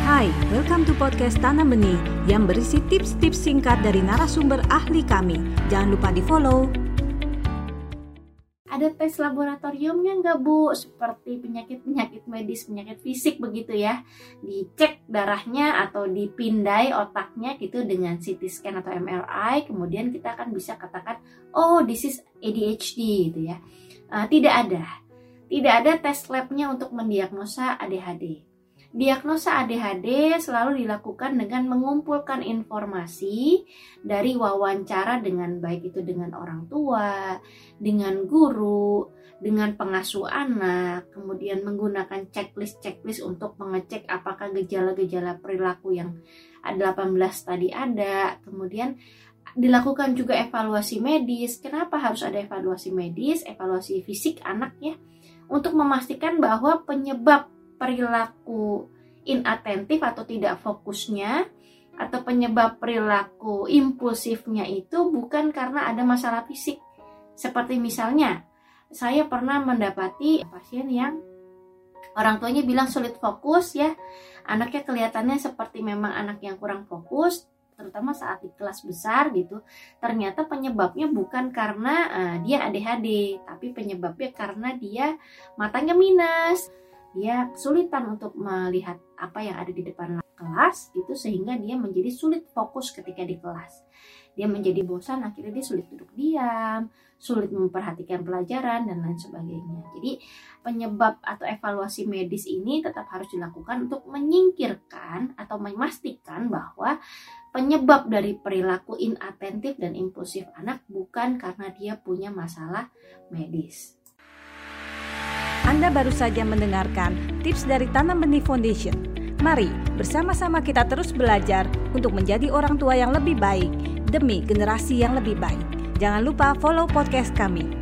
Hai, welcome to podcast Tanam Benih yang berisi tips-tips singkat dari narasumber ahli kami. Jangan lupa di follow. Ada tes laboratoriumnya nggak Bu? Seperti penyakit-penyakit medis, penyakit fisik begitu ya. Dicek darahnya atau dipindai otaknya gitu dengan CT scan atau MRI. Kemudian kita akan bisa katakan, oh this is ADHD gitu ya. Uh, tidak ada. Tidak ada tes labnya untuk mendiagnosa ADHD. Diagnosa ADHD selalu dilakukan dengan mengumpulkan informasi dari wawancara dengan baik itu dengan orang tua, dengan guru, dengan pengasuh anak, kemudian menggunakan checklist-checklist untuk mengecek apakah gejala-gejala perilaku yang 18 tadi ada, kemudian dilakukan juga evaluasi medis. Kenapa harus ada evaluasi medis, evaluasi fisik anak ya? Untuk memastikan bahwa penyebab perilaku inatentif atau tidak fokusnya atau penyebab perilaku impulsifnya itu bukan karena ada masalah fisik. Seperti misalnya, saya pernah mendapati pasien yang orang tuanya bilang sulit fokus ya. Anaknya kelihatannya seperti memang anak yang kurang fokus, terutama saat di kelas besar gitu. Ternyata penyebabnya bukan karena uh, dia ADHD, tapi penyebabnya karena dia matanya minus dia kesulitan untuk melihat apa yang ada di depan kelas gitu sehingga dia menjadi sulit fokus ketika di kelas. Dia menjadi bosan akhirnya dia sulit duduk diam, sulit memperhatikan pelajaran dan lain sebagainya. Jadi penyebab atau evaluasi medis ini tetap harus dilakukan untuk menyingkirkan atau memastikan bahwa penyebab dari perilaku inatentif dan impulsif anak bukan karena dia punya masalah medis. Anda baru saja mendengarkan tips dari Tanam Benih Foundation. Mari bersama-sama kita terus belajar untuk menjadi orang tua yang lebih baik demi generasi yang lebih baik. Jangan lupa follow podcast kami